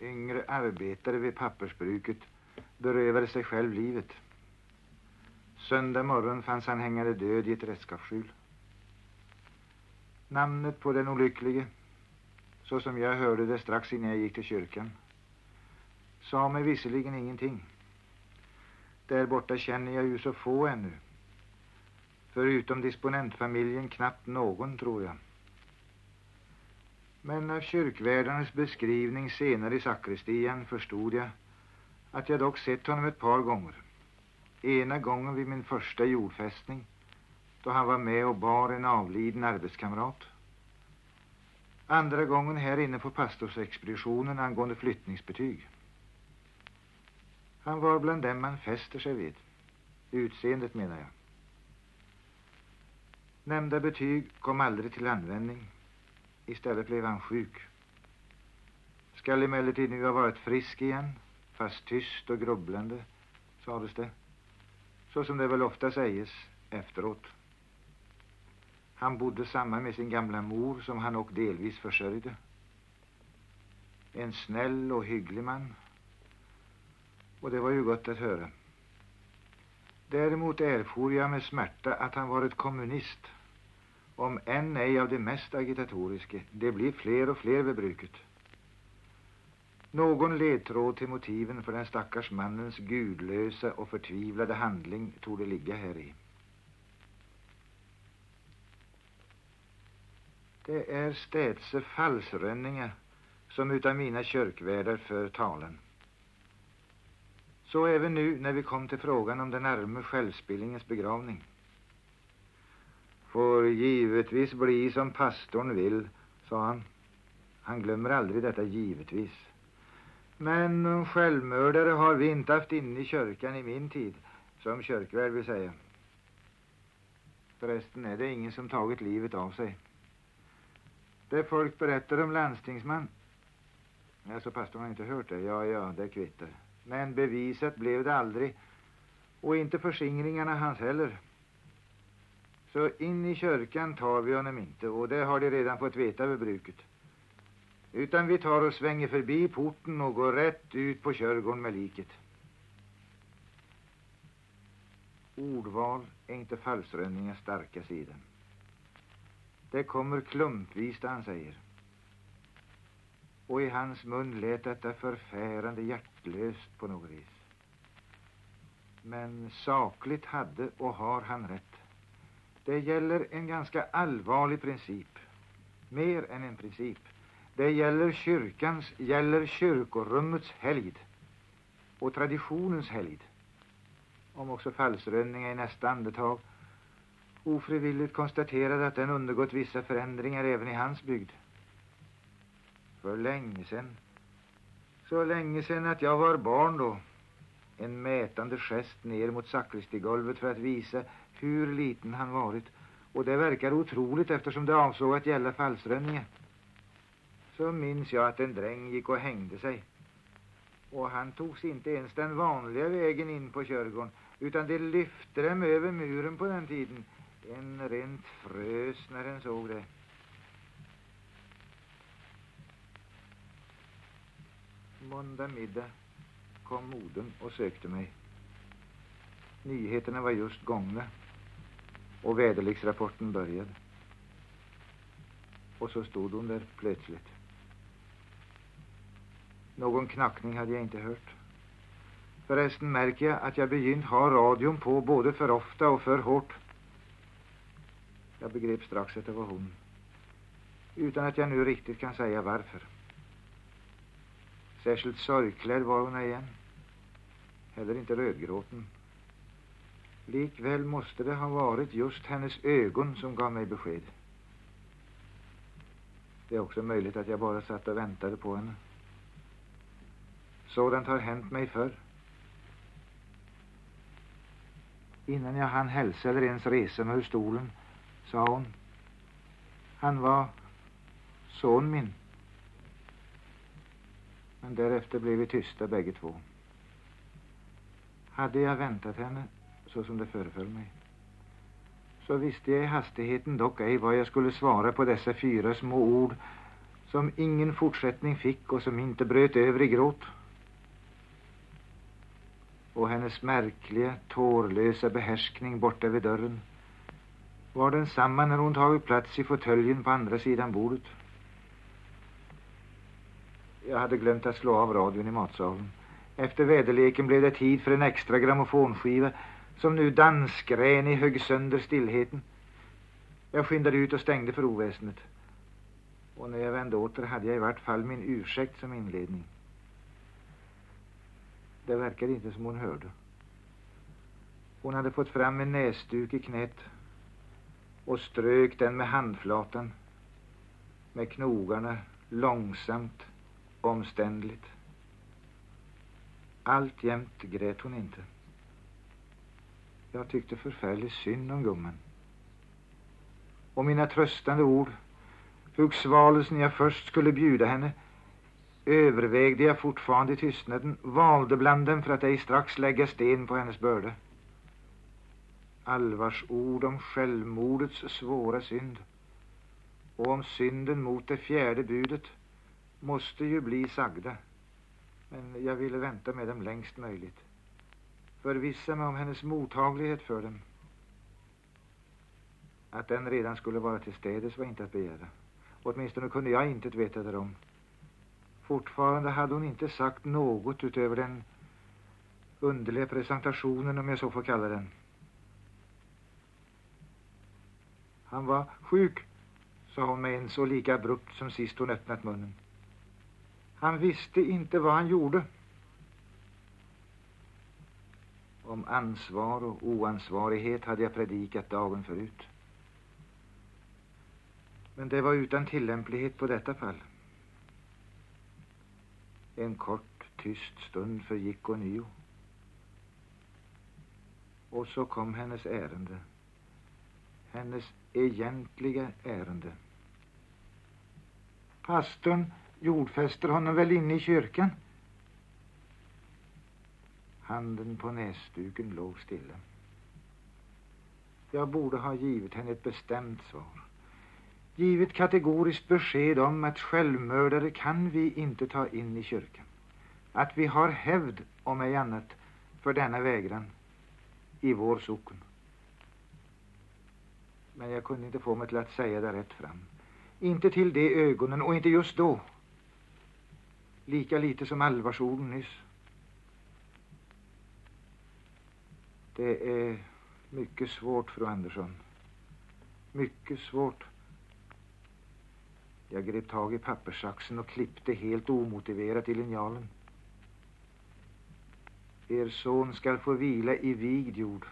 yngre arbetare vid pappersbruket berövade sig själv livet. Söndag morgon fanns han hängande död i ett redskapsskjul. Namnet på den olycklige, så som jag hörde det strax innan jag gick till kyrkan, sa mig visserligen ingenting. Där borta känner jag ju så få ännu. Förutom disponentfamiljen knappt någon, tror jag. Men av kyrkvärdarnas beskrivning senare i sakristian förstod jag att jag dock sett honom ett par gånger. Ena gången vid min första jordfästning då han var med och bar en avliden arbetskamrat. Andra gången här inne på pastorsexpeditionen angående flyttningsbetyg. Han var bland dem man fäster sig vid. Utseendet menar jag. Nämnda betyg kom aldrig till användning. Istället blev han sjuk. Skall emellertid nu ha varit frisk igen, fast tyst och grubblande, sades det. Så som det väl ofta sägs efteråt. Han bodde samman med sin gamla mor som han och delvis försörjde. En snäll och hygglig man. Och det var ju gott att höra. Däremot erfor jag med smärta att han varit kommunist. Om än ej av det mest agitatoriska. Det blir fler och fler vid bruket. Någon ledtråd till motiven för den stackars mannens gudlösa och förtvivlade handling tog det ligga här i. Det är städse falsrönningar som utav mina kyrkvärdar för talan. Så även nu när vi kom till frågan om den arme självspillingens begravning. Får givetvis bli som pastorn vill, sa han. Han glömmer aldrig detta givetvis. Men självmördare har vi inte haft inne i kyrkan i min tid, som kyrkvärd vill säga. Förresten är det ingen som tagit livet av sig. Det folk berättar om landstingsman. Alltså pastorn har inte hört det. Ja, ja, det kvittar. Men beviset blev det aldrig. Och inte förskingringarna hans heller. Så in i kyrkan tar vi honom inte och det har de redan fått veta vid bruket. Utan vi tar och svänger förbi porten och går rätt ut på körgården med liket. Ordval är inte falsrönningens starka sida. Det kommer klumpvis det han säger. Och i hans mun lät detta förfärande hjärtlöst på något vis. Men sakligt hade och har han rätt. Det gäller en ganska allvarlig princip. Mer än en princip. Det gäller kyrkans, gäller kyrkorummets helgd och traditionens helgd. Om också falsrönningar i nästa andetag ofrivilligt konstaterade att den undergått vissa förändringar även i hans bygd. För länge sedan. Så länge sedan att jag var barn då. En mätande gest ner mot sakristigolvet för att visa hur liten han varit. Och det verkar otroligt eftersom det avsåg att gälla falsrönningar. Så minns jag att en dräng gick och hängde sig. Och han togs inte ens den vanliga vägen in på körgården utan det lyfte dem över muren på den tiden en rent frös när en såg det. Måndag middag kom modern och sökte mig. Nyheterna var just gångna och väderleksrapporten började. Och så stod hon där plötsligt. Någon knackning hade jag inte hört. Förresten märker jag att jag begynt ha radion på både för ofta och för hårt. Jag begrep strax att det var hon. Utan att jag nu riktigt kan säga varför. Särskilt sorgklädd var hon igen. Heller inte rödgråten. Likväl måste det ha varit just hennes ögon som gav mig besked. Det är också möjligt att jag bara satt och väntade på henne. Sådant har hänt mig förr. Innan jag hann hälsa eller ens resa mig ur stolen sa hon. Han var son min. Men därefter blev vi tysta bägge två. Hade jag väntat henne så som det föreföll mig så visste jag i hastigheten dock ej vad jag skulle svara på dessa fyra små ord som ingen fortsättning fick och som inte bröt över i gråt. Och hennes märkliga, tårlösa behärskning borta vid dörren var densamma när hon tagit plats i fåtöljen på andra sidan bordet. Jag hade glömt att slå av radion i matsalen. Efter väderleken blev det tid för en extra grammofonskiva som nu dansgränig högg sönder stillheten. Jag skyndade ut och stängde för oväsendet. Och när jag vände åter hade jag i vart fall min ursäkt som inledning. Det verkade inte som hon hörde. Hon hade fått fram en näsduk i knät och strök den med handflatan med knogarna långsamt, omständligt. Alltjämt grät hon inte. Jag tyckte förfärligt synd om gumman. Och mina tröstande ord, hugsvalelsen jag först skulle bjuda henne, övervägde jag fortfarande i tystnaden, valde bland dem för att ej strax lägga sten på hennes börda. Alvars ord om självmordets svåra synd och om synden mot det fjärde budet måste ju bli sagda. Men jag ville vänta med dem längst möjligt. Förvissa mig om hennes mottaglighet för dem. Att den redan skulle vara till städes var inte att begära. Åtminstone kunde jag inte veta därom. Fortfarande hade hon inte sagt något utöver den underliga presentationen, om jag så får kalla den. Han var sjuk, sa hon med en så lika abrupt som sist hon öppnat munnen. Han visste inte vad han gjorde. Om ansvar och oansvarighet hade jag predikat dagen förut. Men det var utan tillämplighet på detta fall. En kort, tyst stund förgick ånyo. Och så kom hennes ärende. Hennes egentliga ärende. Pastorn jordfäster honom väl inne i kyrkan? Handen på näsduken låg stilla. Jag borde ha givit henne ett bestämt svar. Givit kategoriskt besked om att självmördare kan vi inte ta in i kyrkan. Att vi har hävd, om ej annat, för denna vägran i vår socken. Men jag kunde inte få mig till att säga det rätt fram. Inte till de ögonen och inte just då. Lika lite som allvarsorden nyss. Det är mycket svårt, fru Andersson. Mycket svårt. Jag grep tag i papperssaxen och klippte helt omotiverat i linjalen. Er son skall få vila i vigd jord.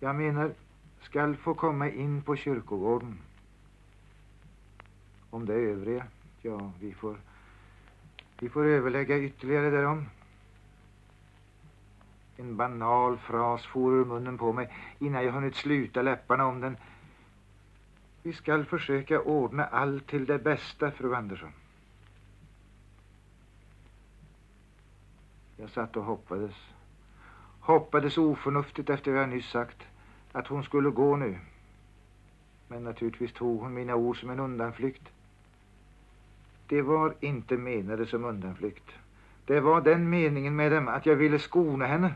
Jag menar, skall få komma in på kyrkogården. Om det övriga, ja, vi får, vi får överlägga ytterligare därom. En banal fras for ur munnen på mig innan jag hunnit sluta läpparna om den. Vi skall försöka ordna allt till det bästa, fru Andersson. Jag satt och hoppades. Hoppades oförnuftigt efter vad jag nyss sagt att hon skulle gå nu. Men naturligtvis tog hon mina ord som en undanflykt. Det var inte menade som undanflykt. Det var den meningen med dem att jag ville skona henne.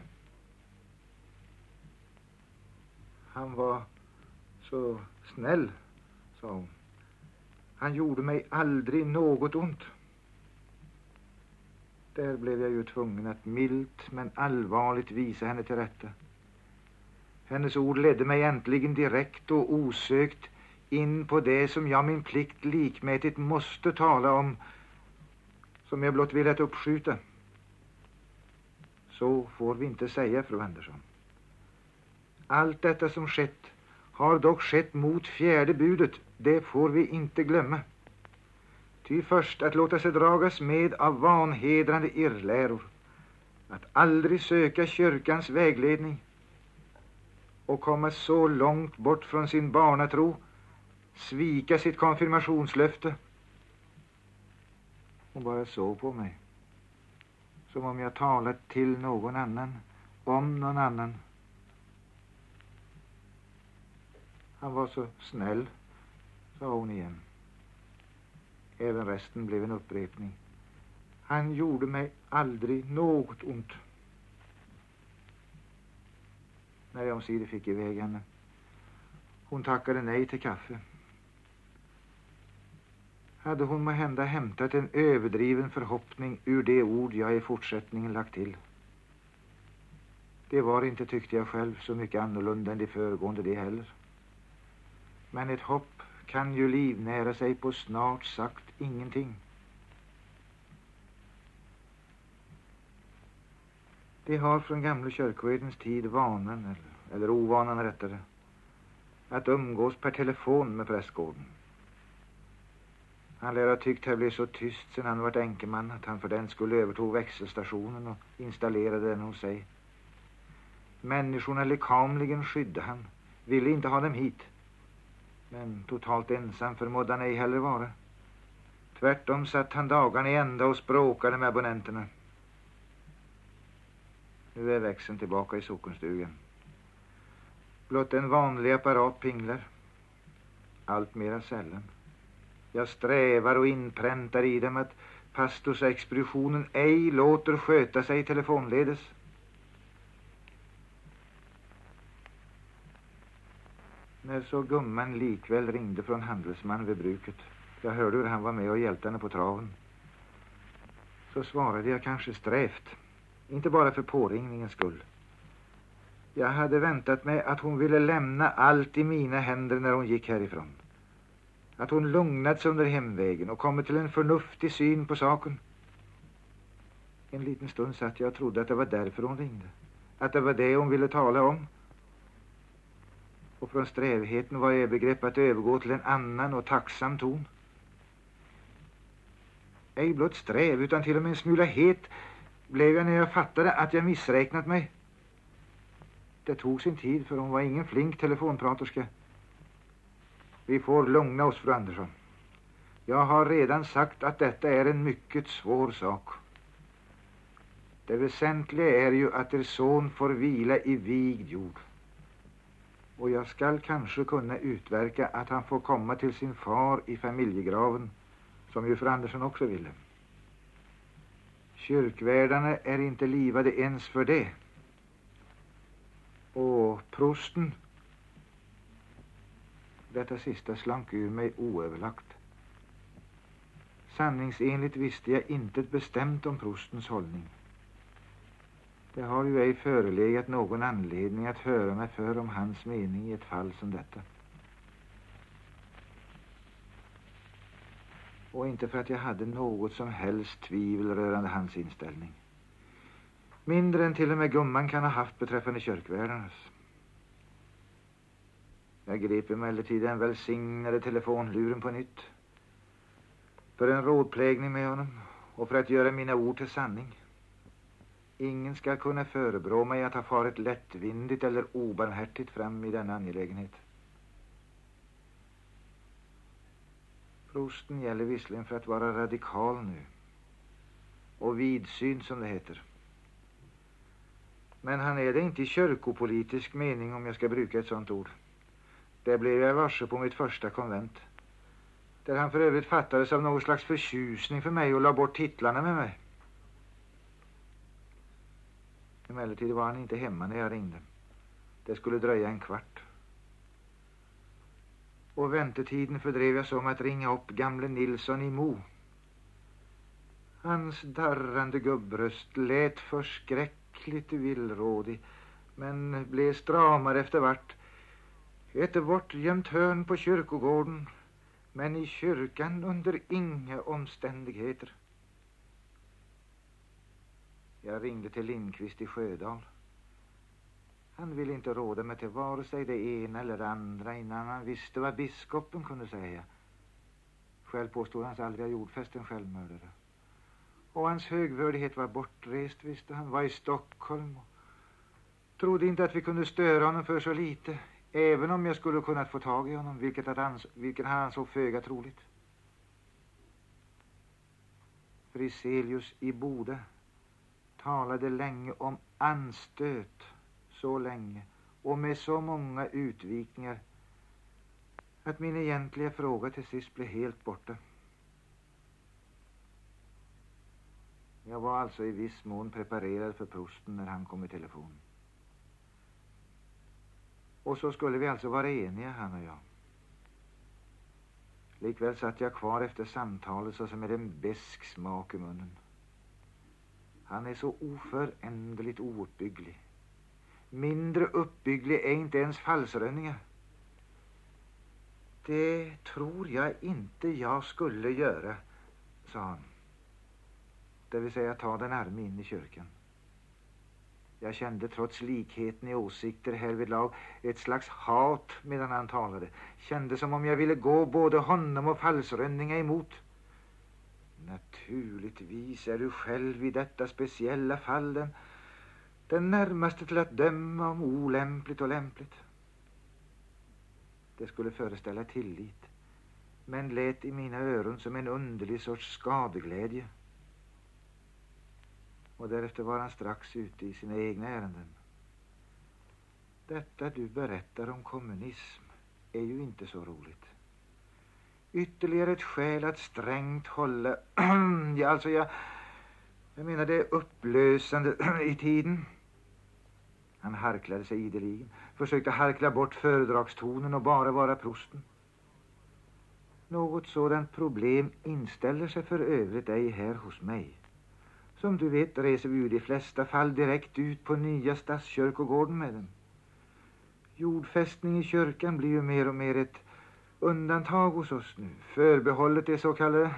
Han var så snäll, sa hon. Han gjorde mig aldrig något ont. Där blev jag ju tvungen att milt men allvarligt visa henne till rätta. Hennes ord ledde mig äntligen direkt och osökt in på det som jag min plikt likmätigt måste tala om, som jag blott velat uppskjuta. Så får vi inte säga, fru Andersson. Allt detta som skett har dock skett mot fjärde budet. Det får vi inte glömma. Ty först att låta sig dragas med av vanhedrande irrläror, att aldrig söka kyrkans vägledning och komma så långt bort från sin barnatro, svika sitt konfirmationslöfte. Hon bara såg på mig, som om jag talat till någon annan, om någon annan. Han var så snäll, sa hon igen. Även resten blev en upprepning. Han gjorde mig aldrig något ont. När jag omsider fick iväg henne. Hon tackade nej till kaffe. Hade hon hända hämtat en överdriven förhoppning ur de ord jag i fortsättningen lagt till. Det var inte, tyckte jag själv, så mycket annorlunda än de föregående det heller. Men ett hopp kan ju livnära sig på snart sagt ingenting. De har från gamla kyrkoherdens tid vanan, eller, eller ovanan rättare, att umgås per telefon med prästgården. Han lär ha tyckt det blev så tyst sen han varit enkeman att han för den skulle övertog växelstationen och installerade den hos sig. Människorna lekamligen skydde han, ville inte ha dem hit. Men totalt ensam förmådde han ej heller vara. Tvärtom satt han dagarna i ända och språkade med abonnenterna. Nu är växeln tillbaka i sockenstugan. Blott en vanlig apparat pinglar. Allt mera sällan. Jag strävar och inpräntar i dem att pastorsexpeditionen ej låter sköta sig telefonledes. När så gumman likväl ringde från handelsman vid bruket. Jag hörde hur han var med och hjälpte henne på traven. Så svarade jag kanske strävt. Inte bara för påringningens skull. Jag hade väntat mig att hon ville lämna allt i mina händer när hon gick härifrån. Att hon lugnats under hemvägen och kommit till en förnuftig syn på saken. En liten stund satt jag och trodde att det var därför hon ringde. Att det var det hon ville tala om. Och från strävheten var jag begrepp att övergå till en annan och tacksam ton. Ej blott sträv utan till och med en smula het blev jag när jag fattade att jag missräknat mig. Det tog sin tid för hon var ingen flink telefonpraterska. Vi får lugna oss, fru Andersson. Jag har redan sagt att detta är en mycket svår sak. Det väsentliga är ju att er son får vila i vigd jord. Och jag skall kanske kunna utverka att han får komma till sin far i familjegraven, som ju fru Andersson också ville. Kyrkvärdarna är inte livade ens för det. Och prosten detta sista slank ur mig oöverlagt. Sanningsenligt visste jag inte bestämt om prostens hållning. Det har ju ej förelegat någon anledning att höra mig för om hans mening i ett fall som detta. Och inte för att jag hade något som helst tvivel rörande hans inställning. Mindre än till och med gumman kan ha haft beträffande kyrkvärdarnas. Jag grep emellertid den välsignade telefonluren på nytt. För en rådplägning med honom och för att göra mina ord till sanning. Ingen ska kunna förebrå mig att ha farit lättvindigt eller obarmhärtigt fram i denna angelägenhet. Prosten gäller visserligen för att vara radikal nu och vidsynt som det heter. Men han är det inte i kyrkopolitisk mening om jag ska bruka ett sånt ord. Det blev jag varse på mitt första konvent. Där han för övrigt fattades av någon slags förtjusning för mig och la bort titlarna med mig. Emellertid var han inte hemma när jag ringde. Det skulle dröja en kvart. Och väntetiden fördrev jag så med att ringa upp gamle Nilsson i Mo. Hans darrande gubbröst lät förskräckligt villrådig men blev stramare efter vart ett bortgömt hörn på kyrkogården men i kyrkan under inga omständigheter. Jag ringde till Lindqvist i Sjödal. Han ville inte råda mig till vare sig det ena eller det andra innan han visste vad biskopen kunde säga. Själv påstod han sig aldrig ha jordfäst en självmördare. Och hans högvördighet var bortrest, visste han, var i Stockholm. Och trodde inte att vi kunde störa honom för så lite. Även om jag skulle kunnat få tag i honom, vilket, att ans vilket han ansåg föga troligt. Friselius i Bode talade länge om anstöt, så länge och med så många utvikningar att min egentliga fråga till sist blev helt borta. Jag var alltså i viss mån preparerad för prosten när han kom i telefon. Och så skulle vi alltså vara eniga, han och jag. Likväl satt jag kvar efter samtalet såsom med en besk smak i munnen. Han är så oföränderligt ouppbygglig. Mindre uppbygglig är inte ens falsrönningar. Det tror jag inte jag skulle göra, sa han. Det vill säga ta den arme in i kyrkan. Jag kände trots likheten i åsikter härvidlag ett slags hat medan han talade. Kände som om jag ville gå både honom och falsrönningar emot. Naturligtvis är du själv i detta speciella fall den, den närmaste till att döma om olämpligt och lämpligt. Det skulle föreställa tillit, men lät i mina öron som en underlig sorts skadeglädje och därefter var han strax ute i sina egna ärenden. Detta du berättar om kommunism är ju inte så roligt. Ytterligare ett skäl att strängt hålla... ja, alltså jag... Jag menar det upplösande i tiden. Han harklade sig ideligen, försökte harkla bort föredragstonen och bara vara prosten. Något sådant problem inställer sig för övrigt ej här hos mig. Som du vet reser vi ju i de flesta fall direkt ut på nya stadskyrkogården med den. Jordfästning i kyrkan blir ju mer och mer ett undantag hos oss nu. Förbehållet de så kallade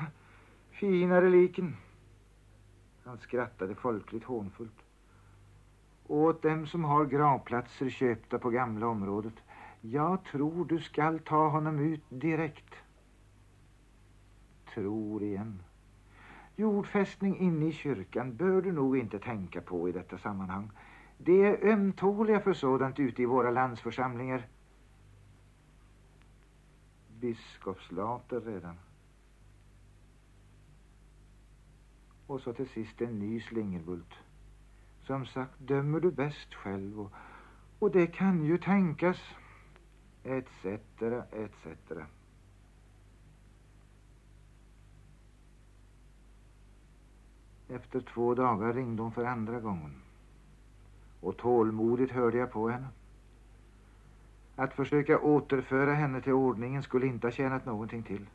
fina reliken. Han skrattade folkligt hånfullt. Åt dem som har gravplatser köpta på gamla området. Jag tror du skall ta honom ut direkt. Tror igen. Jordfästning inne i kyrkan bör du nog inte tänka på i detta sammanhang. Det är ömtåliga för sådant ute i våra landsförsamlingar. Biskopslater redan. Och så till sist en ny slingerbult. Som sagt, dömer du bäst själv och, och det kan ju tänkas, etc, etc. Efter två dagar ringde hon för andra gången. Och tålmodigt hörde jag på henne. Att försöka återföra henne till ordningen skulle inte ha tjänat någonting till.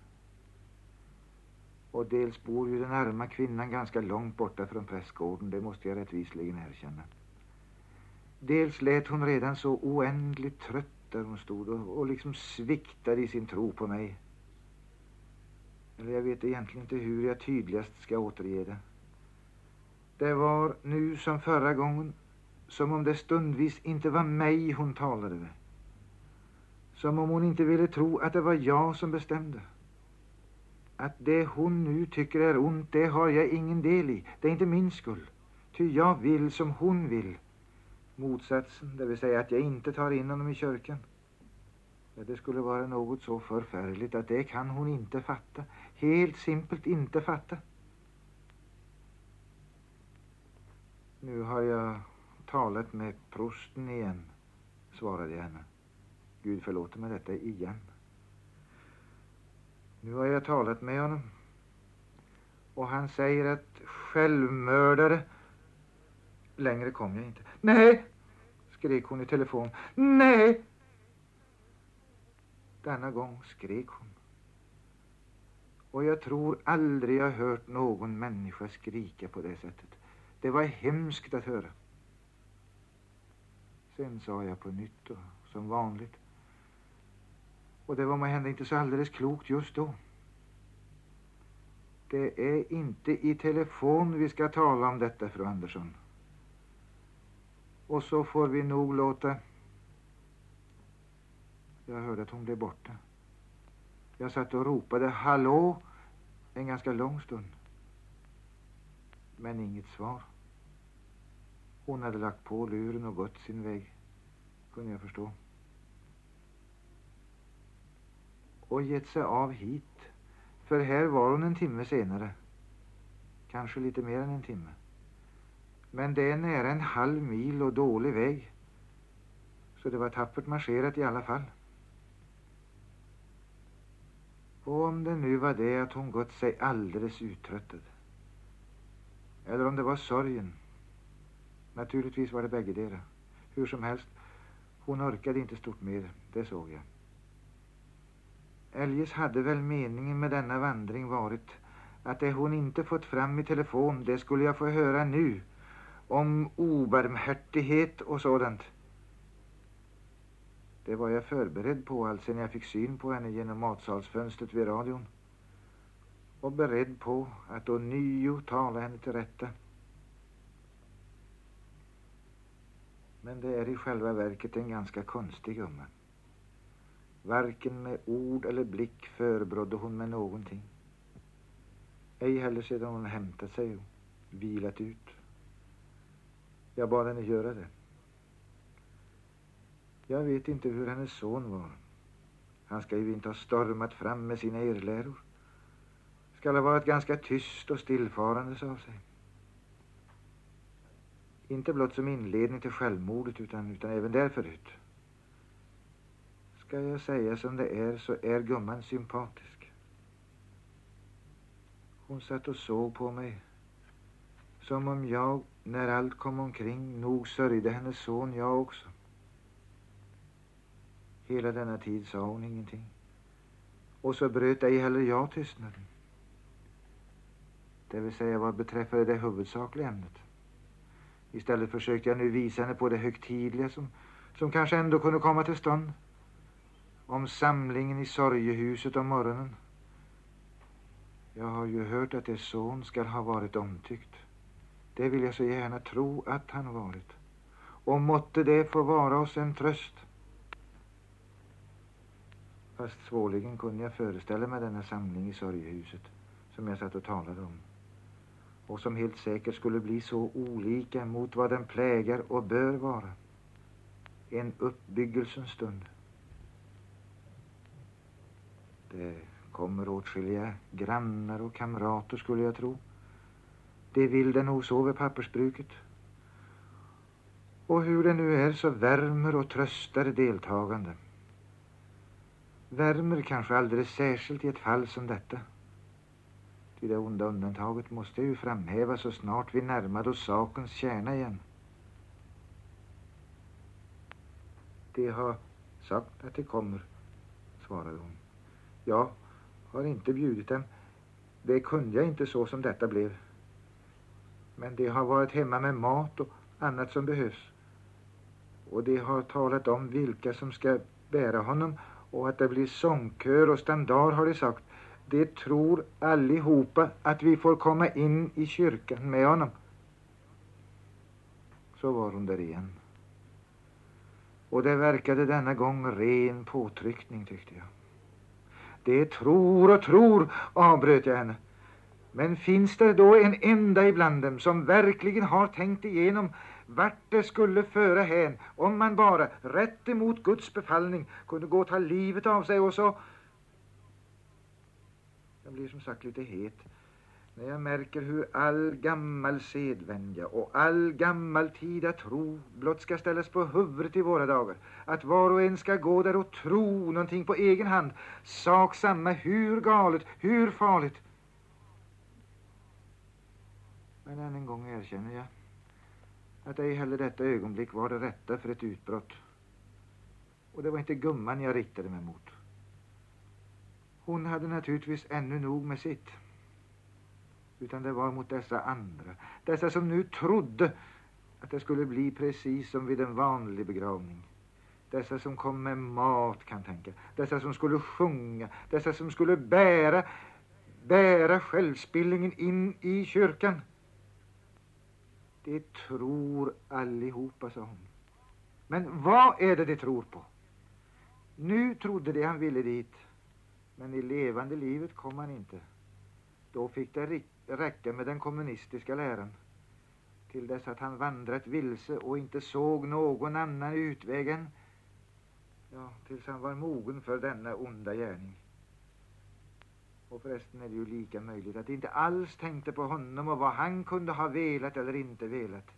Och dels bor ju den arma kvinnan ganska långt borta från prästgården, det måste jag rättvisligen erkänna. Dels lät hon redan så oändligt trött där hon stod och, och liksom sviktade i sin tro på mig. Eller jag vet egentligen inte hur jag tydligast ska återge det. Det var nu som förra gången som om det stundvis inte var mig hon talade med. Som om hon inte ville tro att det var jag som bestämde. Att det hon nu tycker är ont, det har jag ingen del i. Det är inte min skull. Ty jag vill som hon vill. Motsatsen, det vill säga att jag inte tar in honom i kyrkan. Ja, det skulle vara något så förfärligt att det kan hon inte fatta. Helt simpelt inte fatta. Nu har jag talat med prosten igen, svarade jag henne. Gud förlåter mig detta igen. Nu har jag talat med honom. Och han säger att självmördare... Längre kom jag inte. Nej! skrek hon i telefon. Nej! Denna gång skrek hon. Och jag tror aldrig jag hört någon människa skrika på det sättet. Det var hemskt att höra. Sen sa jag på nytt och som vanligt. Och det var måhända inte så alldeles klokt just då. Det är inte i telefon vi ska tala om detta, fru Andersson. Och så får vi nog låta... Jag hörde att hon blev borta. Jag satt och ropade hallå en ganska lång stund. Men inget svar. Hon hade lagt på luren och gått sin väg, kunde jag förstå. Och gett sig av hit, för här var hon en timme senare. Kanske lite mer än en timme. Men det är nära en halv mil och dålig väg. Så det var tappert marscherat i alla fall. Och om det nu var det att hon gått sig alldeles uttröttad. eller om det var sorgen. Naturligtvis var det bäggedera. Hur som helst, hon orkade inte stort mer, det såg jag. Eljest hade väl meningen med denna vandring varit att det hon inte fått fram i telefon, det skulle jag få höra nu. Om obarmhärtighet och sådant. Det var jag förberedd på alltså när jag fick syn på henne genom matsalsfönstret vid radion. Och beredd på att ånyo tala henne till rätta. Men det är i själva verket en ganska konstig gumma. Varken med ord eller blick förebrådde hon med någonting. Ej heller sedan hon hämtat sig och vilat ut. Jag bad henne göra det. Jag vet inte hur hennes son var. Han ska ju inte ha stormat fram med sina erläror. Skall ha varit ganska tyst och stillfarandes av sig. Inte blott som inledning till självmordet utan, utan även därförut. Ska jag säga som det är så är gumman sympatisk. Hon satt och såg på mig som om jag, när allt kom omkring, nog sörjde hennes son jag också. Hela denna tid sa hon ingenting. Och så bröt ej heller jag tystnaden. Det vill säga vad beträffade det huvudsakliga ämnet. Istället försökte jag nu visa henne på det högtidliga som, som kanske ändå kunde komma till stånd. Om samlingen i sorgehuset om morgonen. Jag har ju hört att er son skall ha varit omtyckt. Det vill jag så gärna tro att han varit. Och måtte det få vara oss en tröst. Fast svårligen kunde jag föreställa mig denna samling i sorgehuset som jag satt och talade om och som helt säkert skulle bli så olika mot vad den plägar och bör vara. En uppbyggelsens stund. Det kommer åtskilliga grannar och kamrater skulle jag tro. Det vill det nog så vid pappersbruket. Och hur det nu är så värmer och tröstar deltagande. Värmer kanske alldeles särskilt i ett fall som detta. Ty det onda undantaget måste ju framhäva så snart vi närmade oss sakens kärna igen. De har sagt att de kommer, svarade hon. Jag har inte bjudit dem. Det kunde jag inte så som detta blev. Men de har varit hemma med mat och annat som behövs. Och de har talat om vilka som ska bära honom och att det blir sångkör och standard har de sagt. De tror allihopa att vi får komma in i kyrkan med honom. Så var hon där igen. Och det verkade denna gång ren påtryckning tyckte jag. Det tror och tror, avbröt jag henne. Men finns det då en enda ibland dem som verkligen har tänkt igenom vart det skulle föra hän om man bara, rätt emot Guds befallning, kunde gå och ta livet av sig och så... Jag blir som sagt lite het när jag märker hur all gammal sedvänja och all gammaltida tro blott ska ställas på huvudet i våra dagar. Att var och en ska gå där och tro någonting på egen hand. Sak samma hur galet, hur farligt. Men än en gång erkänner jag att ej heller detta ögonblick var det rätta för ett utbrott. Och det var inte gumman jag riktade mig mot. Hon hade naturligtvis ännu nog med sitt. Utan det var mot dessa andra, dessa som nu trodde att det skulle bli precis som vid en vanlig begravning. Dessa som kom med mat kan tänka, dessa som skulle sjunga, dessa som skulle bära, bära självspillningen in i kyrkan. De tror allihopa, sa hon. Men vad är det de tror på? Nu trodde de han ville dit, men i levande livet kom han inte. Då fick det räcka med den kommunistiska läran till dess att han vandrat vilse och inte såg någon annan utväg än ja, tills han var mogen för denna onda gärning. Och förresten är det ju lika möjligt att de inte alls tänkte på honom och vad han kunde ha velat eller inte velat.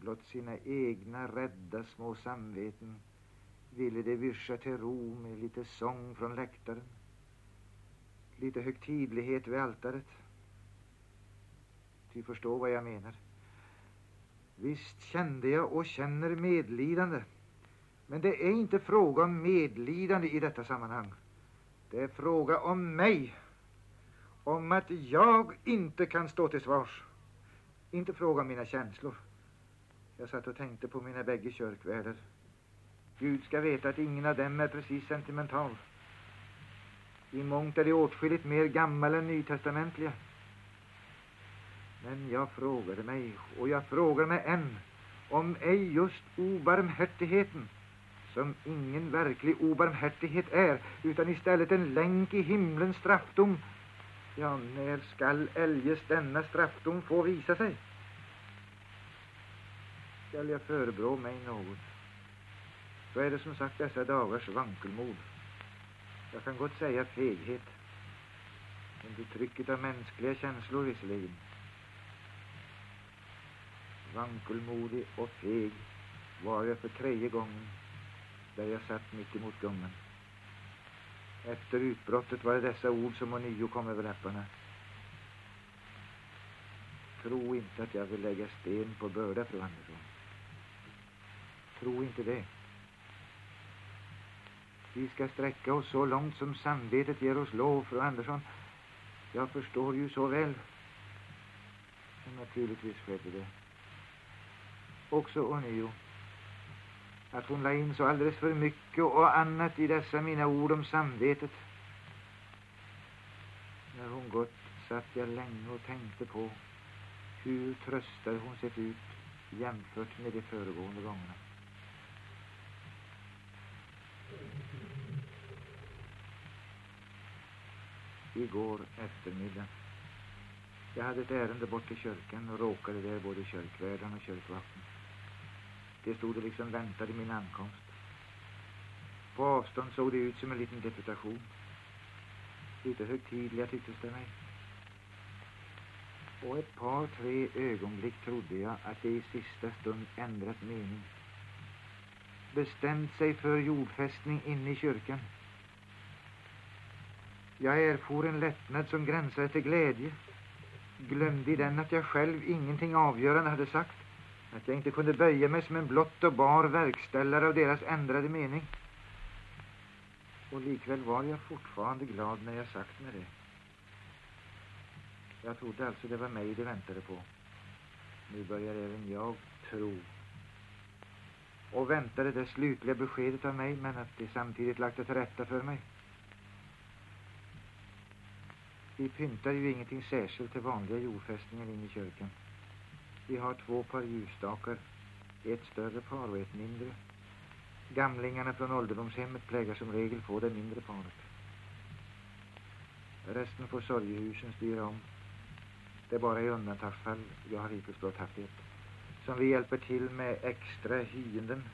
Blott sina egna rädda små samveten ville de vyrsa till ro med lite sång från läktaren. Lite högtidlighet vid altaret. Ty förstå vad jag menar. Visst kände jag och känner medlidande. Men det är inte fråga om medlidande i detta sammanhang. Det är fråga om mig. Om att jag inte kan stå till svars. Inte fråga om mina känslor. Jag satt och tänkte på mina bägge kyrkvärdar. Gud ska veta att ingen av dem är precis sentimental. I mångt är de åtskilligt mer gammal än nytestamentliga. Men jag frågade mig, och jag frågar mig än, om ej just obarmhärtigheten, som ingen verklig obarmhärtighet är, utan istället en länk i himlens straffdom. Ja, när skall eljest denna straffdom få visa sig? Skall jag förebrå mig något, så är det som sagt dessa dagars vankelmod. Jag kan gott säga feghet, under trycket av mänskliga känslor visserligen vankelmodig och feg var jag för tredje gången där jag satt mitt emot gummen. Efter utbrottet var det dessa ord som ånyo kom över läpparna. Tro inte att jag vill lägga sten på börda, fru Andersson. Tro inte det. Vi ska sträcka oss så långt som samvetet ger oss lov, fru Andersson. Jag förstår ju så väl. Men naturligtvis skedde det också ånyo att hon la in så alldeles för mycket och annat i dessa mina ord om samvetet. När hon gått satt jag länge och tänkte på hur tröstad hon sett ut jämfört med de föregående gångerna. Igår eftermiddag. Jag hade ett ärende bort till kyrkan och råkade där både kyrkvärden och kyrkvakten. Det stod och liksom väntade min ankomst. På avstånd såg det ut som en liten deputation. Lite högtidliga tycktes det mig. Och ett par, tre ögonblick trodde jag att det i sista stund ändrat mening. Bestämt sig för jordfästning inne i kyrkan. Jag erfor en lättnad som gränsade till glädje. Glömde i den att jag själv ingenting avgörande hade sagt. Att jag inte kunde böja mig som en blott och bar verkställare av deras ändrade mening. Och likväl var jag fortfarande glad när jag sagt mig det. Jag trodde alltså det var mig de väntade på. Nu börjar även jag tro. Och väntade det slutliga beskedet av mig, men att de samtidigt lagt det till rätta för mig. Vi pyntar ju ingenting särskilt till vanliga jordfästningar in i kyrkan. Vi har två par ljusstakar, ett större par och ett mindre. Gamlingarna från ålderdomshemmet plägar som regel på det mindre paret. Resten får sorgehusen styra om. Det är bara i undantagsfall, jag har hittills blott haft ett, som vi hjälper till med extra hyenden.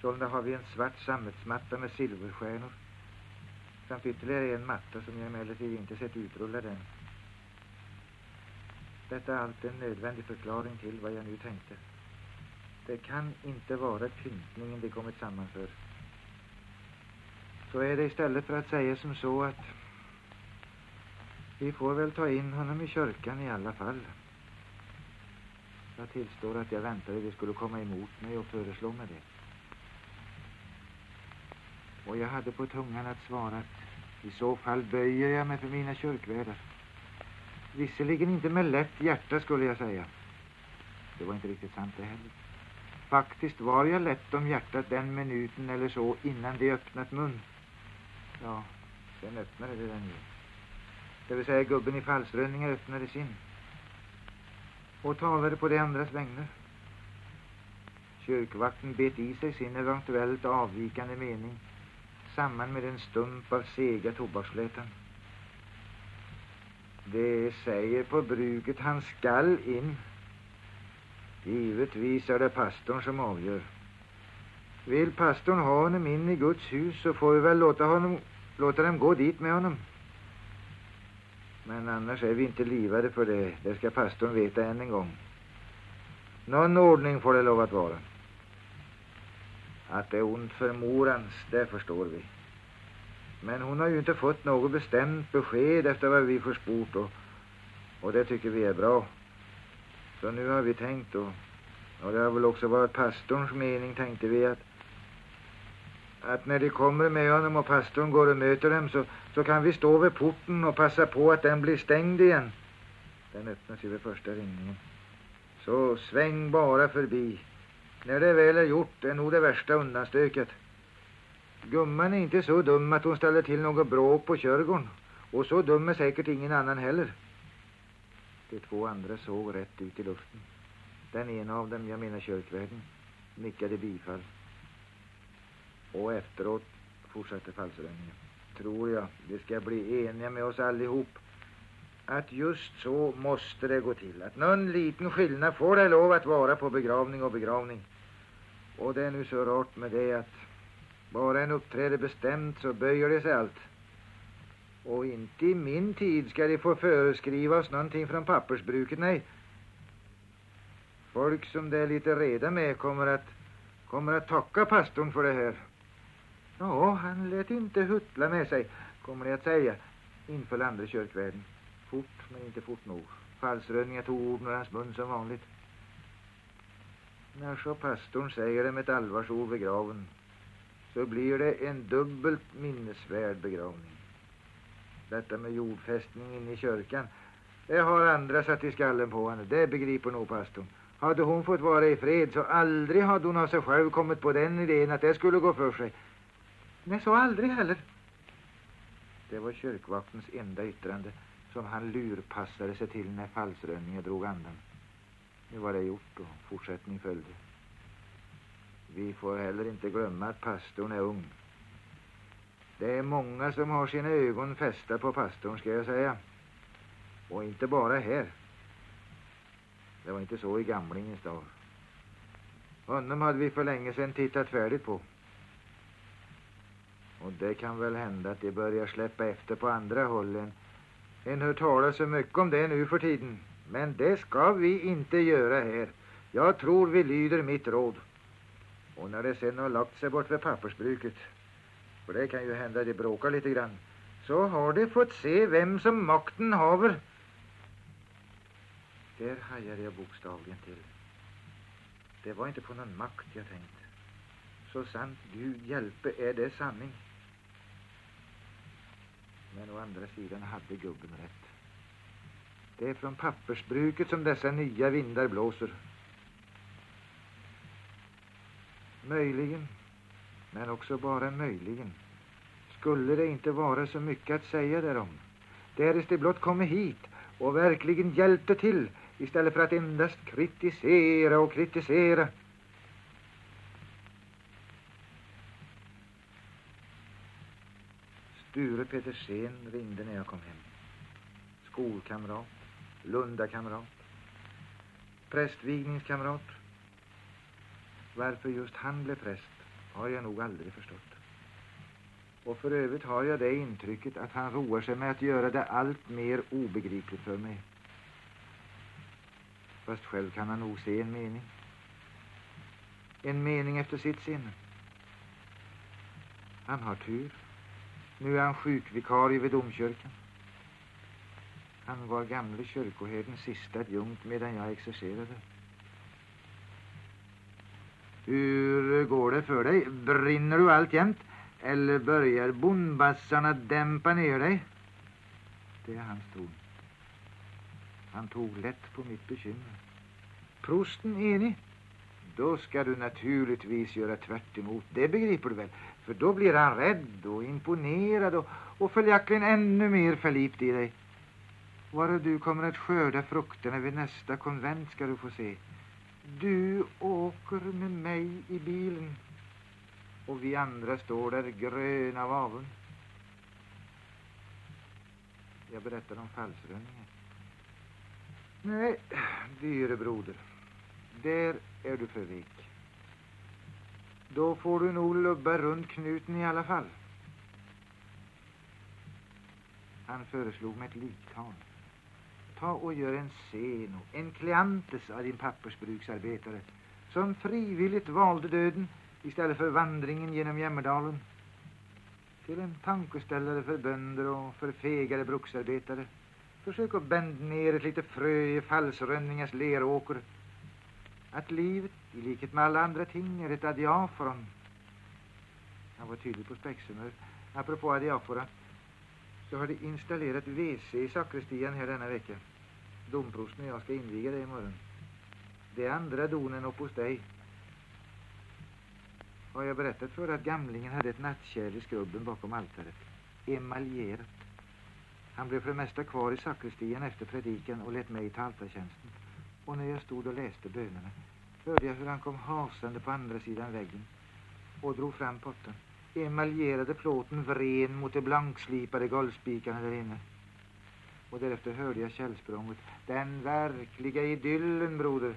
Sålunda har vi en svart sammetsmatta med silverstjärnor samt ytterligare en matta som jag emellertid inte sett utrullad än. Detta är allt en nödvändig förklaring till vad jag nu tänkte. Det kan inte vara pyntningen de kommit samman för. Så är det istället för att säga som så att vi får väl ta in honom i kyrkan i alla fall. Jag tillstår att jag väntade de skulle komma emot mig och föreslå mig det. Och jag hade på tungan att svara att i så fall böjer jag mig för mina kyrkvärdar. Visserligen inte med lätt hjärta skulle jag säga. Det var inte riktigt sant det heller. Faktiskt var jag lätt om hjärtat den minuten eller så innan de öppnat mun. Ja, sen öppnade det den ju. Det vill säga gubben i falsrönningar öppnade sin. Och talade på de andras vägnar. Kyrkvakten bet i sig sin eventuellt avvikande mening samman med en stump av sega tobaksflätan. Det säger på bruket han skall in. Givetvis är det pastorn som avgör. Vill pastorn ha honom in i Guds hus så får vi väl låta, honom, låta dem gå dit med honom. Men annars är vi inte livade för det. Det ska pastorn veta än en gång. Någon ordning får det lov att vara. Att det är ont för morans, det förstår vi. Men hon har ju inte fått något bestämt besked efter vad vi försport och, Och det tycker vi är bra. Så nu har vi tänkt och, och det har väl också varit pastorns mening tänkte vi att att när de kommer med honom och pastorn går och möter dem så, så kan vi stå vid porten och passa på att den blir stängd igen. Den öppnas ju vid första ringningen. Så sväng bara förbi. När det väl är gjort är nog det värsta undanstöket. Gumman är inte så dum att hon ställer till något bråk på körgården. Och så dum är säkert ingen annan heller. De två andra såg rätt ut i luften. Den ena av dem, jag menar kyrkvärden, nickade bifall. Och efteråt fortsatte falsröjningen. Tror jag vi ska bli eniga med oss allihop att just så måste det gå till. Att någon liten skillnad får det lov att vara på begravning och begravning. Och det är nu så rart med det att bara en uppträder bestämt så böjer det sig allt. Och inte i min tid ska de få föreskriva oss någonting från pappersbruket, nej. Folk som det är lite reda med kommer att, kommer att tacka pastorn för det här. Ja, han lät inte huttla med sig, kommer det att säga, inför andra kyrkvärden. Fort, men inte fort nog. Falsrönningar tog orden ur hans mun som vanligt. När så pastorn säger det med ett allvarsord vid graven så blir det en dubbelt minnesvärd begravning. Detta med jordfästning inne i kyrkan, det har andra satt i skallen på henne. Det begriper nog pastorn. Hade hon fått vara i fred så aldrig hade hon av sig själv kommit på den idén att det skulle gå för sig. Nej, så aldrig heller. Det var kyrkvaktens enda yttrande som han lurpassade sig till när falsrönningen drog andan. Nu var det gjort och fortsättning följde. Vi får heller inte glömma att pastorn är ung. Det är många som har sina ögon fästa på pastorn, ska jag säga. Och inte bara här. Det var inte så i gamlingens dag. Honom hade vi för länge sedan tittat färdigt på. Och det kan väl hända att det börjar släppa efter på andra håll. En hör talas så mycket om det nu för tiden. Men det ska vi inte göra här. Jag tror vi lyder mitt råd. Och när det sen har lagt sig bort vid pappersbruket, för det kan ju hända de det bråkar lite grann, så har de fått se vem som makten haver. Där hajade jag bokstavligen till. Det var inte på någon makt jag tänkte. Så sant Gud hjälpe är det sanning. Men å andra sidan hade gubben rätt. Det är från pappersbruket som dessa nya vindar blåser. Möjligen, men också bara möjligen, skulle det inte vara så mycket att säga därom. Därest de blott kommer hit och verkligen hjälpte till istället för att endast kritisera och kritisera. Sture Petersen ringde när jag kom hem. Skolkamrat, Lundakamrat, prästvigningskamrat. Varför just han blev präst har jag nog aldrig förstått. Och för övrigt har jag det intrycket att han roar sig med att göra det allt mer obegripligt för mig. Fast själv kan han nog se en mening. En mening efter sitt sinne. Han har tur. Nu är han sjukvikarie vid domkyrkan. Han var gamle kyrkoherdens sista adjunkt medan jag exercerade. Hur går det för dig? Brinner du alltjämt? Eller börjar bondbassarna dämpa ner dig? Det är hans ton. Han tog lätt på mitt bekymmer. Prosten enig? Då ska du naturligtvis göra tvärt emot. Det begriper du väl? För då blir han rädd och imponerad och, och följaktligen ännu mer förlipt i dig. Vare du kommer att skörda frukterna vid nästa konvent ska du få se. Du åker med mig i bilen och vi andra står där gröna av avund. Jag berättar om falsrönningen. Nej, dyre broder, där är du för vek. Då får du nog lubba runt knuten i alla fall. Han föreslog mig ett liktal. Ta och gör en Seno, en Kleantes av din pappersbruksarbetare som frivilligt valde döden istället för vandringen genom Jämmerdalen. Till en tankeställare för bönder och för fegare bruksarbetare. Försök att bända ner ett litet frö i falsrönningars leråker. Att livet, i likhet med alla andra ting, är ett adiaforon. Han var tydlig på spexhumör. Apropå adiafora så har de installerat WC i sakristian här denna vecka. Domprosten och jag ska inviga det imorgon. Det är andra donen upp hos dig. Har jag berättat för att gamlingen hade ett nattkärl i skrubben bakom altaret? Emaljerat. Han blev för det mesta kvar i sakristian efter predikan och lät mig ta altartjänsten. Och när jag stod och läste bönerna hörde jag hur han kom hasande på andra sidan väggen och drog fram potten. Emaljerade plåten vren mot de blankslipade golvspikarna där inne. Och därefter hörde jag källsprånget. Den verkliga idyllen, broder.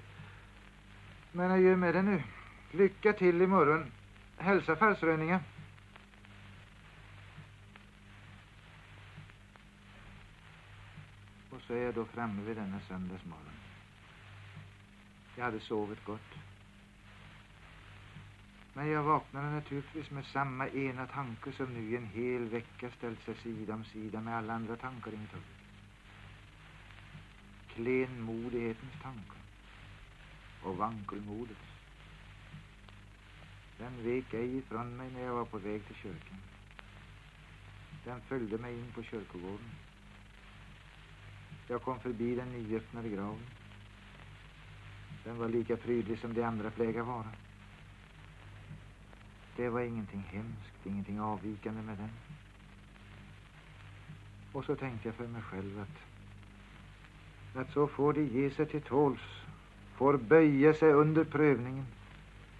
Men adjö med det nu. Lycka till imorgon. Hälsa Falsrönninga. Och så är jag då framme vid denna söndagsmorgon. Jag hade sovit gott. Men jag vaknade naturligtvis med samma ena tanke som nu i en hel vecka ställt sig sida om sida med alla andra tankar i mitt huvud. Klenmodighetens tanke och vankelmodets. Den vek ej ifrån mig när jag var på väg till kyrkan. Den följde mig in på kyrkogården. Jag kom förbi den nyöppnade graven. Den var lika prydlig som de andra plägar vara. Det var ingenting hemskt, ingenting avvikande med den. Och så tänkte jag för mig själv att, att så får de ge sig till tåls, får böja sig under prövningen,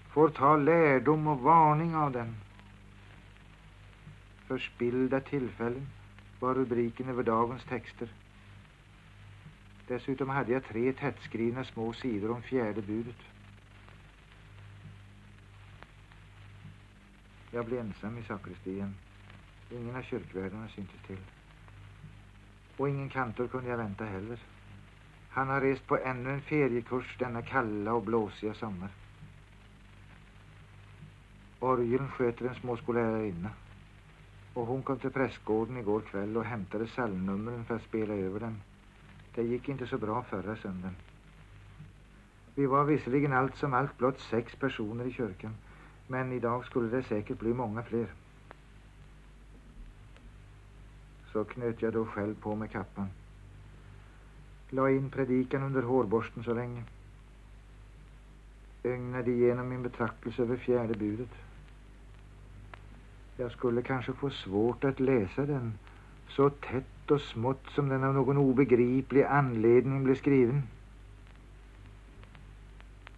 får ta lärdom och varning av den. Förspillda tillfällen var rubriken över dagens texter. Dessutom hade jag tre tättskrivna små sidor om fjärde budet. Jag blev ensam i sakristian. Ingen av kyrkvärdarna syntes till. Och ingen kantor kunde jag vänta heller. Han har rest på ännu en feriekurs denna kalla och blåsiga sommar. Orgeln sköter en småskollärarinna. Och hon kom till prästgården igår kväll och hämtade psalmnumren för att spela över dem. Det gick inte så bra förra söndagen. Vi var visserligen allt som allt blott sex personer i kyrkan. Men idag skulle det säkert bli många fler. Så knöt jag då själv på mig kappan. La in predikan under hårborsten så länge. Ögnade igenom min betraktelse över fjärde budet. Jag skulle kanske få svårt att läsa den så tätt och smått som den av någon obegriplig anledning blev skriven.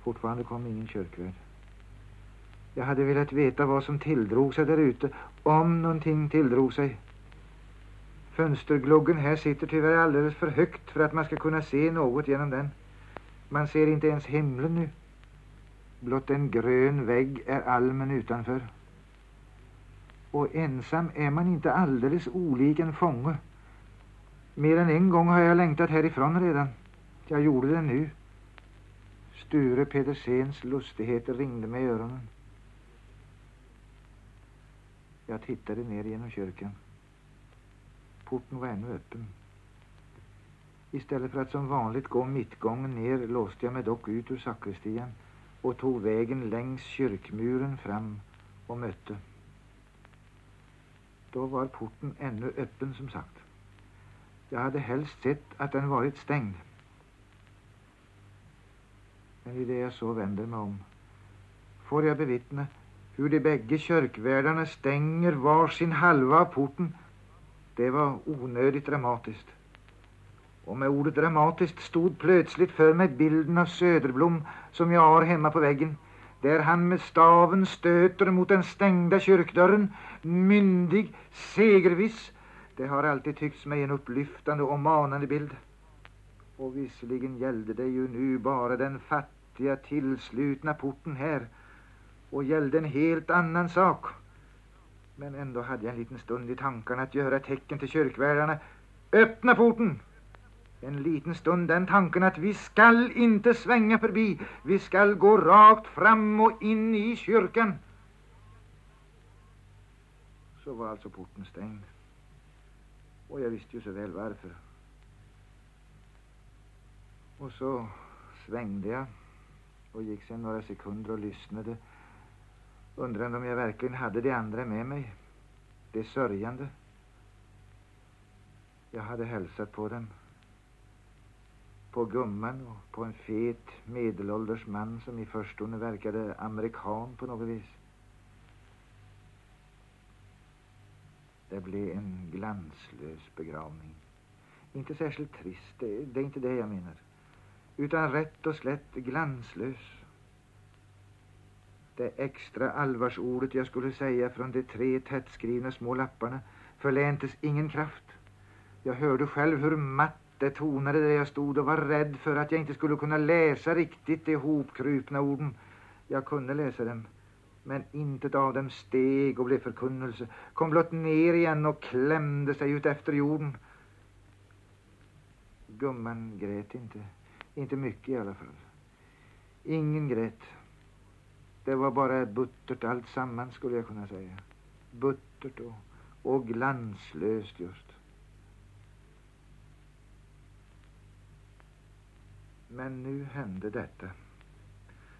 Fortfarande kom ingen kyrkvärd. Jag hade velat veta vad som tilldrog sig där ute, om någonting tilldrog sig. Fönstergluggen här sitter tyvärr alldeles för högt för att man ska kunna se något genom den. Man ser inte ens himlen nu. Blott en grön vägg är almen utanför. Och ensam är man inte alldeles olik en fånge. Mer än en gång har jag längtat härifrån redan. Jag gjorde det nu. Sture Pedersens lustigheter ringde mig i öronen. Jag tittade ner genom kyrkan. Porten var ännu öppen. Istället för att som vanligt gå mittgången ner låste jag mig dock ut ur sakristian och tog vägen längs kyrkmuren fram och mötte. Då var porten ännu öppen som sagt. Jag hade helst sett att den varit stängd. Men i det jag så vänder mig om får jag bevittna hur de bägge kyrkvärdarna stänger var sin halva av porten. Det var onödigt dramatiskt. Och med ordet dramatiskt stod plötsligt för mig bilden av Söderblom som jag har hemma på väggen. Där han med staven stöter mot den stängda kyrkdörren, myndig, segerviss. Det har alltid tyckts mig en upplyftande och manande bild. Och visserligen gällde det ju nu bara den fattiga tillslutna porten här och gällde en helt annan sak. Men ändå hade jag en liten stund i tankarna att göra tecken till kyrkvärdarna. Öppna porten! En liten stund den tanken att vi skall inte svänga förbi. Vi skall gå rakt fram och in i kyrkan. Så var alltså porten stängd. Och jag visste ju så väl varför. Och så svängde jag och gick sen några sekunder och lyssnade. Undrande om jag verkligen hade de andra med mig. De sörjande. Jag hade hälsat på dem. På gumman och på en fet medelålders man som i förstone verkade amerikan på något vis. Det blev en glanslös begravning. Inte särskilt trist, det, det är inte det jag menar. Utan rätt och slätt glanslös. Det extra allvarsordet jag skulle säga från de tre tättskrivna små lapparna förläntes ingen kraft. Jag hörde själv hur matt det tonade där jag stod och var rädd för att jag inte skulle kunna läsa riktigt de hopkrupna orden. Jag kunde läsa dem, men intet av dem steg och blev förkunnelse, kom blott ner igen och klämde sig ut efter jorden. Gumman grät inte, inte mycket i alla fall. Ingen grät. Det var bara buttert allt samman skulle jag kunna säga. Buttert och, och glanslöst just. Men nu hände detta.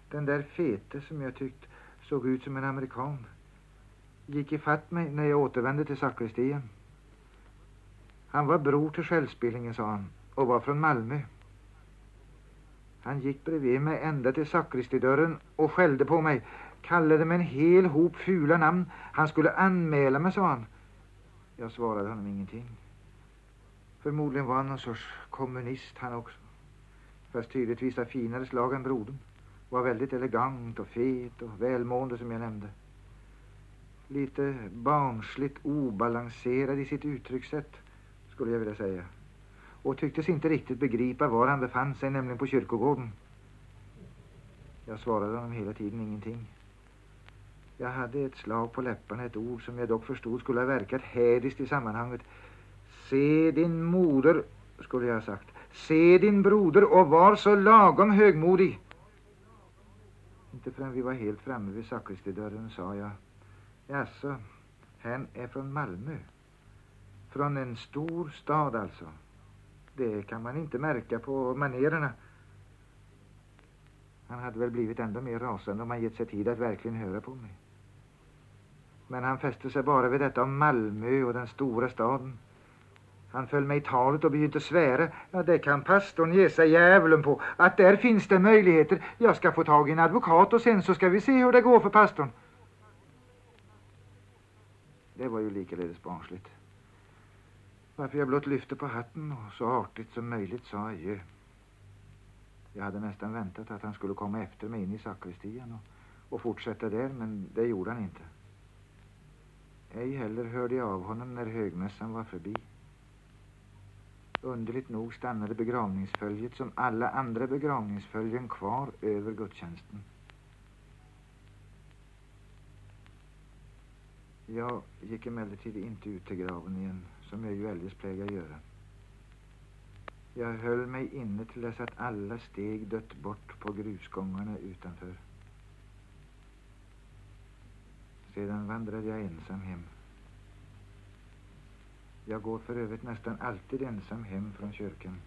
Den där fete som jag tyckte såg ut som en amerikan gick ifatt mig när jag återvände till sakristian. Han var bror till självspelningen, sa han, och var från Malmö. Han gick bredvid mig ända till sakristidörren och skällde på mig. Kallade mig en hel hop fula namn. Han skulle anmäla mig, sa han. Jag svarade honom ingenting. Förmodligen var han någon sorts kommunist han också fast tydligtvis av finare slag än brodern. Var väldigt elegant och fet och välmående som jag nämnde. Lite barnsligt obalanserad i sitt uttryckssätt, skulle jag vilja säga. Och tycktes inte riktigt begripa var han befann sig, nämligen på kyrkogården. Jag svarade honom hela tiden ingenting. Jag hade ett slag på läpparna, ett ord som jag dock förstod skulle ha verkat hädiskt i sammanhanget. Se din moder, skulle jag ha sagt. Se din broder och var så lagom högmodig. Inte förrän vi var helt framme vid sakristidörren sa jag. Jaså, han är från Malmö. Från en stor stad alltså. Det kan man inte märka på manerna. Han hade väl blivit ändå mer rasande om han gett sig tid att verkligen höra på mig. Men han fäste sig bara vid detta om Malmö och den stora staden. Han föll mig i talet och begynte svära. Ja, det kan pastorn ge sig djävulen på. Att där finns det möjligheter. Jag ska få tag i en advokat och sen så ska vi se hur det går för pastorn. Det var ju likaledes barnsligt. Varför jag blott lyfte på hatten och så artigt som möjligt sa adjö. Jag hade nästan väntat att han skulle komma efter mig in i sakristian och, och fortsätta där, men det gjorde han inte. Ej heller hörde jag av honom när högmässan var förbi. Underligt nog stannade begravningsföljet som alla andra begravningsföljen kvar över gudstjänsten. Jag gick emellertid inte ut till graven igen, som jag ju eljest plägar göra. Jag höll mig inne till dess att alla steg dött bort på grusgångarna utanför. Sedan vandrade jag ensam hem. Jag går för övrigt nästan alltid ensam hem från kyrkan.